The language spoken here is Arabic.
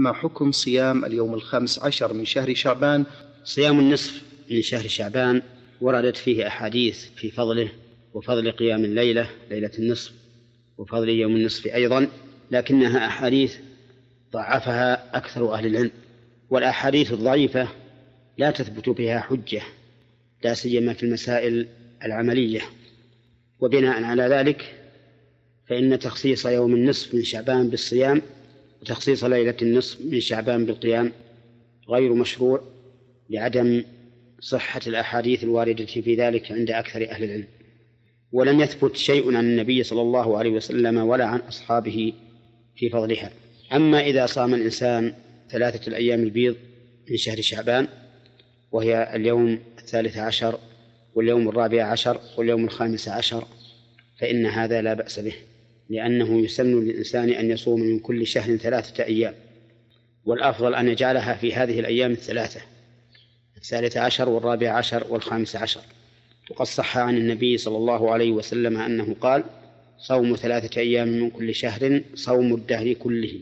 ما حكم صيام اليوم الخامس عشر من شهر شعبان؟ صيام النصف من شهر شعبان وردت فيه أحاديث في فضله وفضل قيام الليلة ليلة النصف وفضل يوم النصف أيضا لكنها أحاديث ضعفها أكثر أهل العلم والأحاديث الضعيفة لا تثبت بها حجة لا سيما في المسائل العملية. وبناء على ذلك فإن تخصيص يوم النصف من شعبان بالصيام وتخصيص ليلة النصف من شعبان بالقيام غير مشروع لعدم صحة الأحاديث الواردة في ذلك عند أكثر أهل العلم. ولم يثبت شيء عن النبي صلى الله عليه وسلم ولا عن أصحابه في فضلها. أما إذا صام الإنسان ثلاثة الأيام البيض من شهر شعبان وهي اليوم الثالث عشر واليوم الرابع عشر واليوم الخامس عشر فإن هذا لا بأس به. لأنه يسن للإنسان أن يصوم من كل شهر ثلاثة أيام والأفضل أن يجعلها في هذه الأيام الثلاثة الثالث عشر والرابع عشر والخامس عشر. وقد صح عن النبي صلى الله عليه وسلم أنه قال صوم ثلاثة أيام من كل شهر صوم الدهر كله.